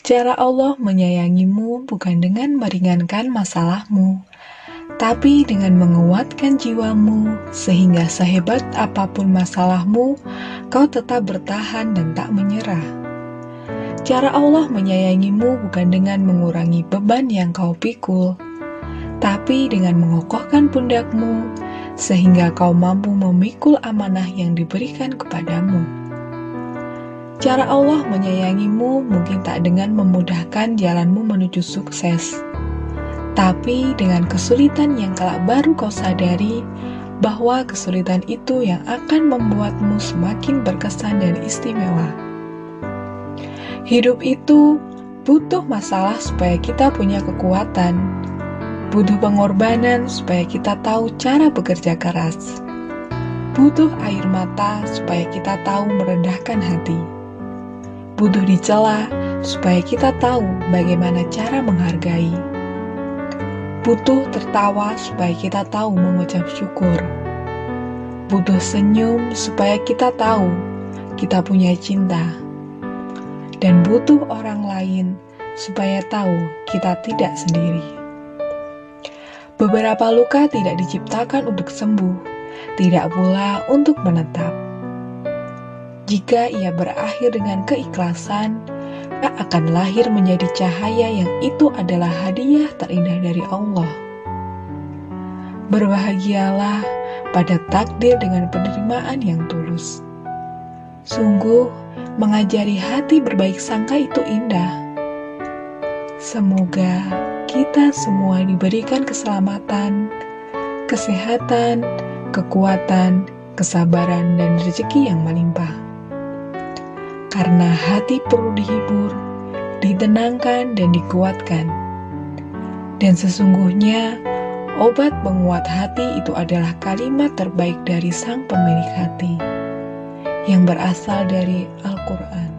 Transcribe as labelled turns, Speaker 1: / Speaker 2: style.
Speaker 1: Cara Allah menyayangimu bukan dengan meringankan masalahmu, tapi dengan menguatkan jiwamu, sehingga sehebat apa pun masalahmu, kau tetap bertahan dan tak menyerah. Cara Allah menyayangimu bukan dengan mengurangi beban yang kau pikul, tapi dengan mengokohkan pundakmu, sehingga kau mampu memikul amanah yang diberikan kepadamu. Cara Allah menyayangimu mungkin tak dengan memudahkan jalanmu menuju sukses, tapi dengan kesulitan yang kelak baru kau sadari bahwa kesulitan itu yang akan membuatmu semakin berkesan dan istimewa. Hidup itu butuh masalah supaya kita punya kekuatan, butuh pengorbanan supaya kita tahu cara bekerja keras, butuh air mata supaya kita tahu merendahkan hati butuh dicela supaya kita tahu bagaimana cara menghargai. Butuh tertawa supaya kita tahu mengucap syukur. Butuh senyum supaya kita tahu kita punya cinta. Dan butuh orang lain supaya tahu kita tidak sendiri. Beberapa luka tidak diciptakan untuk sembuh, tidak pula untuk menetap jika ia berakhir dengan keikhlasan, akan lahir menjadi cahaya yang itu adalah hadiah terindah dari Allah. Berbahagialah pada takdir dengan penerimaan yang tulus. Sungguh, mengajari hati berbaik sangka itu indah. Semoga kita semua diberikan keselamatan, kesehatan, kekuatan, kesabaran, dan rezeki yang melimpah karena hati perlu dihibur, ditenangkan, dan dikuatkan. Dan sesungguhnya, obat penguat hati itu adalah kalimat terbaik dari sang pemilik hati yang berasal dari Al-Quran.